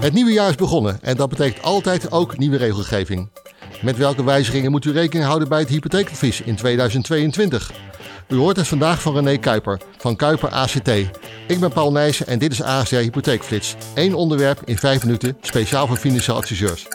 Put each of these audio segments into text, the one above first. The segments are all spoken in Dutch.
Het nieuwe jaar is begonnen en dat betekent altijd ook nieuwe regelgeving. Met welke wijzigingen moet u rekening houden bij het hypotheekadvies in 2022? U hoort het vandaag van René Kuiper van Kuiper ACT. Ik ben Paul Nijssen en dit is ASR Hypotheekflits. Eén onderwerp in 5 minuten, speciaal voor financieel adviseurs.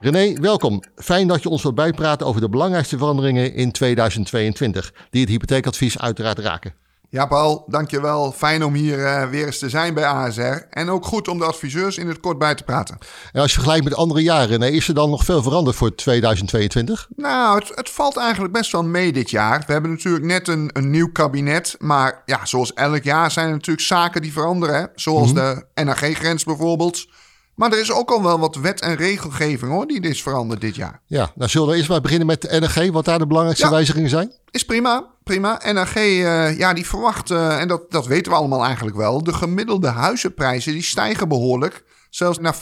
René, welkom. Fijn dat je ons wilt bijpraten over de belangrijkste veranderingen in 2022, die het hypotheekadvies uiteraard raken. Ja, Paul, dankjewel. Fijn om hier uh, weer eens te zijn bij ASR. En ook goed om de adviseurs in het kort bij te praten. En als je vergelijkt met andere jaren, nee, is er dan nog veel veranderd voor 2022? Nou, het, het, valt eigenlijk best wel mee dit jaar. We hebben natuurlijk net een, een nieuw kabinet. Maar ja, zoals elk jaar zijn er natuurlijk zaken die veranderen. Hè? Zoals mm -hmm. de NAG-grens bijvoorbeeld. Maar er is ook al wel wat wet en regelgeving hoor, die is veranderd dit jaar. Ja, nou zullen we eerst maar beginnen met de NRG, wat daar de belangrijkste ja, wijzigingen zijn? Is prima, prima. NRG, uh, ja, die verwacht, uh, en dat, dat weten we allemaal eigenlijk wel, de gemiddelde huizenprijzen die stijgen behoorlijk. Zelfs naar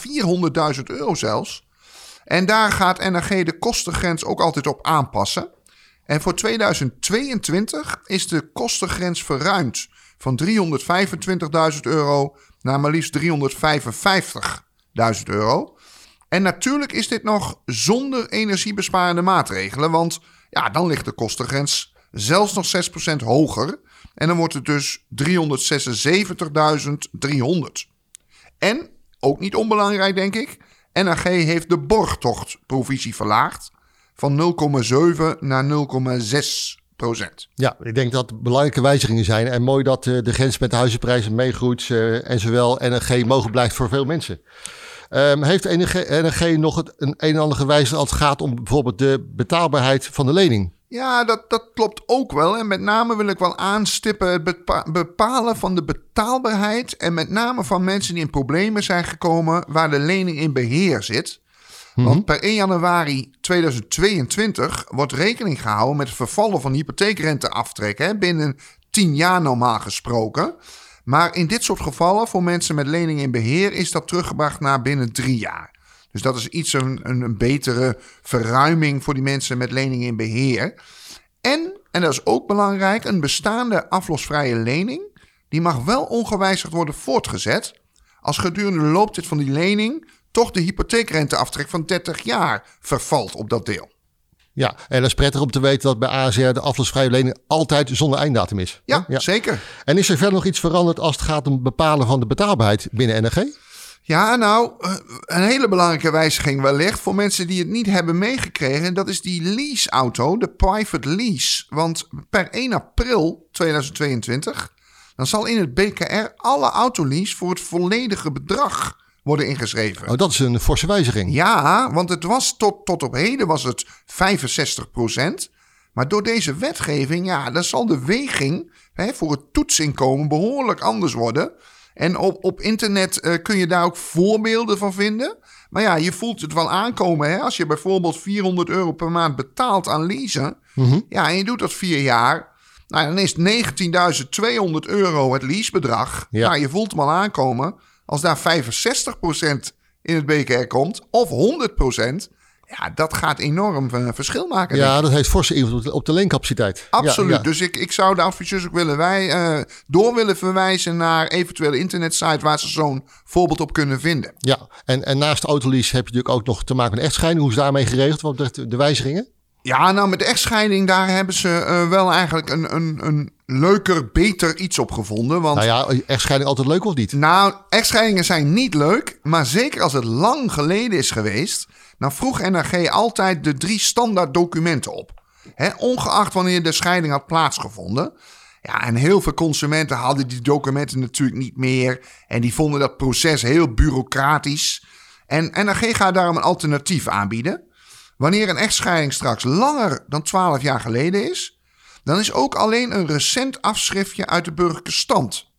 400.000 euro zelfs. En daar gaat NRG de kostengrens ook altijd op aanpassen. En voor 2022 is de kostengrens verruimd van 325.000 euro naar maar liefst 355 1000 euro. En natuurlijk is dit nog zonder energiebesparende maatregelen, want ja, dan ligt de kostengrens zelfs nog 6% hoger. En dan wordt het dus 376.300. En, ook niet onbelangrijk denk ik, NRG heeft de borgtochtprovisie verlaagd van 0,7 naar 0,6 procent. Ja, ik denk dat belangrijke wijzigingen zijn. En mooi dat uh, de grens met de huizenprijzen meegroeit uh, en zowel NRG mogelijk blijft voor veel mensen. Um, heeft NRG nog het, een een en ander gewijzigd als het gaat om bijvoorbeeld de betaalbaarheid van de lening? Ja, dat, dat klopt ook wel. En met name wil ik wel aanstippen het bepa bepalen van de betaalbaarheid. En met name van mensen die in problemen zijn gekomen waar de lening in beheer zit. Mm -hmm. Want per 1 januari 2022 wordt rekening gehouden met het vervallen van hypotheekrenteaftrek. Hè, binnen 10 jaar normaal gesproken. Maar in dit soort gevallen, voor mensen met leningen in beheer, is dat teruggebracht naar binnen drie jaar. Dus dat is iets een, een, een betere verruiming voor die mensen met leningen in beheer. En, en dat is ook belangrijk, een bestaande aflosvrije lening, die mag wel ongewijzigd worden voortgezet. Als gedurende de looptijd van die lening toch de hypotheekrenteaftrek van 30 jaar vervalt op dat deel. Ja, en dat is prettig om te weten dat bij ASR de aflosvrije lening altijd zonder einddatum is. Ja, ja, zeker. En is er verder nog iets veranderd als het gaat om het bepalen van de betaalbaarheid binnen NRG? Ja, nou, een hele belangrijke wijziging wellicht voor mensen die het niet hebben meegekregen. Dat is die leaseauto, de private lease. Want per 1 april 2022, dan zal in het BKR alle autolease voor het volledige bedrag worden ingeschreven. Oh, dat is een forse wijziging. Ja, want het was tot, tot op heden was het 65% Maar door deze wetgeving, ja, dan zal de weging hè, voor het toetsinkomen behoorlijk anders worden. En op, op internet uh, kun je daar ook voorbeelden van vinden. Maar ja, je voelt het wel aankomen. Hè? Als je bijvoorbeeld 400 euro per maand betaalt aan leasen. Mm -hmm. Ja, en je doet dat vier jaar. Nou, dan is 19.200 euro het leasebedrag. Ja. Nou, je voelt hem al aankomen. Als daar 65% in het BKR komt, of 100%, ja, dat gaat enorm een verschil maken. Ja, dat heeft forse invloed op de leencapaciteit. Absoluut. Ja, ja. Dus ik, ik zou de adviseurs ook willen wij uh, door willen verwijzen naar eventuele internetsite waar ze zo'n voorbeeld op kunnen vinden. Ja, en, en naast autolease heb je natuurlijk ook nog te maken met echtscheiding. Hoe is daarmee geregeld? Wat betreft de wijzigingen? Ja, nou met de echtscheiding, daar hebben ze uh, wel eigenlijk een, een, een leuker, beter iets op gevonden. Want, nou ja, echtscheiding altijd leuk of niet? Nou, echtscheidingen zijn niet leuk, maar zeker als het lang geleden is geweest, dan vroeg NRG altijd de drie standaard documenten op. He, ongeacht wanneer de scheiding had plaatsgevonden. Ja, en heel veel consumenten hadden die documenten natuurlijk niet meer. En die vonden dat proces heel bureaucratisch. En NRG gaat daarom een alternatief aanbieden. Wanneer een echtscheiding straks langer dan 12 jaar geleden is, dan is ook alleen een recent afschriftje uit de burgerlijke stand,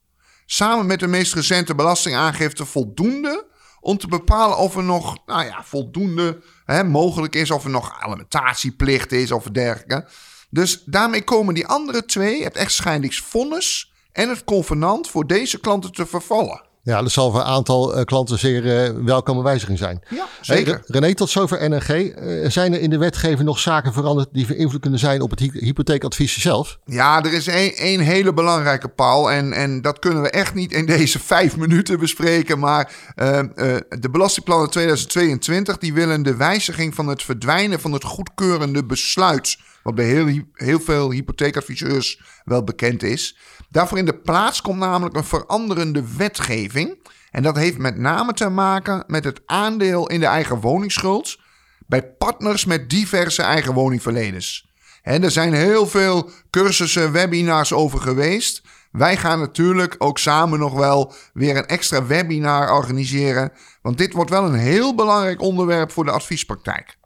samen met de meest recente belastingaangifte, voldoende om te bepalen of er nog, nou ja, voldoende hè, mogelijk is, of er nog alimentatieplicht is of dergelijke. Dus daarmee komen die andere twee, het echtscheidingsvonnis en het convenant, voor deze klanten te vervallen. Ja, dat zal voor een aantal klanten zeer welkome wijziging zijn. Ja, zeker. Hey, René, tot zover NNG. zijn er in de wetgeving nog zaken veranderd die van kunnen zijn op het hypotheekadvies zelf? Ja, er is één hele belangrijke paal. En, en dat kunnen we echt niet in deze vijf minuten bespreken. Maar de belastingplannen 2022 die willen de wijziging van het verdwijnen van het goedkeurende besluit wat bij heel, veel hypotheekadviseurs wel bekend is. Daarvoor in de plaats komt namelijk een veranderende wetgeving. En dat heeft met name te maken met het aandeel in de eigen woningsschuld bij partners met diverse eigen woningverleners. En er zijn heel veel cursussen, webinars over geweest. Wij gaan natuurlijk ook samen nog wel weer een extra webinar organiseren. Want dit wordt wel een heel belangrijk onderwerp voor de adviespraktijk.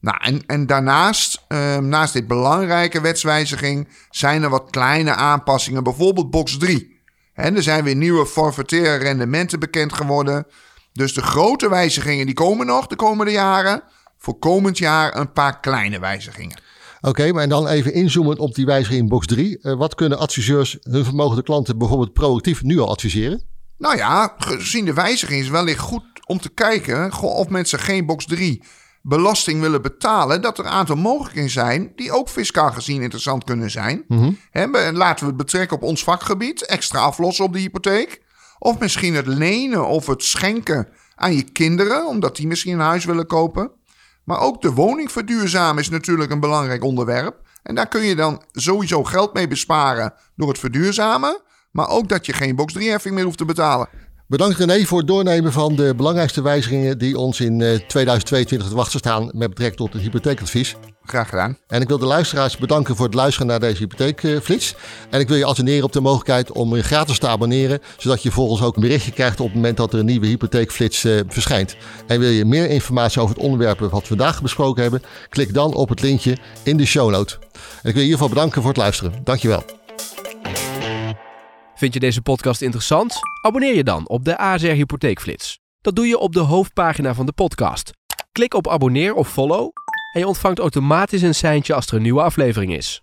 Nou, en, en daarnaast, ehm, naast dit belangrijke wetswijziging, zijn er wat kleine aanpassingen. Bijvoorbeeld box 3. En er zijn weer nieuwe forfaitaire rendementen bekend geworden. Dus de grote wijzigingen die komen nog de komende jaren. Voor komend jaar een paar kleine wijzigingen. Oké, maar en dan even inzoomen op die wijziging in box 3. Uh, eh, wat kunnen adviseurs hun vermogende klanten bijvoorbeeld proactief nu al adviseren? Nou ja, gezien de wijziging is wellicht goed om te kijken of mensen geen box 3 belasting willen betalen, dat er een aantal mogelijkheden zijn die ook fiscaal gezien interessant kunnen zijn. Mm laten we het betrekken op ons vakgebied, extra aflossen op de hypotheek. Of misschien het lenen of het schenken aan je kinderen, omdat die misschien een huis willen kopen. Maar ook de woning verduurzamen is natuurlijk een belangrijk onderwerp. En daar kun je dan sowieso geld mee besparen door het verduurzamen. Maar ook dat je geen box 3-heffing meer hoeft te betalen. Bedankt René voor het doornemen van de belangrijkste wijzigingen die ons in 2022 te wachten staan met betrekking tot het hypotheekadvies. Graag gedaan. En ik wil de luisteraars bedanken voor het luisteren naar deze hypotheekflits. En ik wil je attenderen op de mogelijkheid om je gratis te abonneren, zodat je volgens ook een berichtje krijgt op het moment dat er een nieuwe hypotheekflits uh, verschijnt. En wil je meer informatie over het onderwerp wat we vandaag besproken hebben, klik dan op het linkje in de show note. En ik wil je in ieder geval bedanken voor het luisteren. Dankjewel. Vind je deze podcast interessant? Abonneer je dan op de ASR Hypotheekflits. Dat doe je op de hoofdpagina van de podcast. Klik op abonneer of follow en je ontvangt automatisch een seintje als er een nieuwe aflevering is.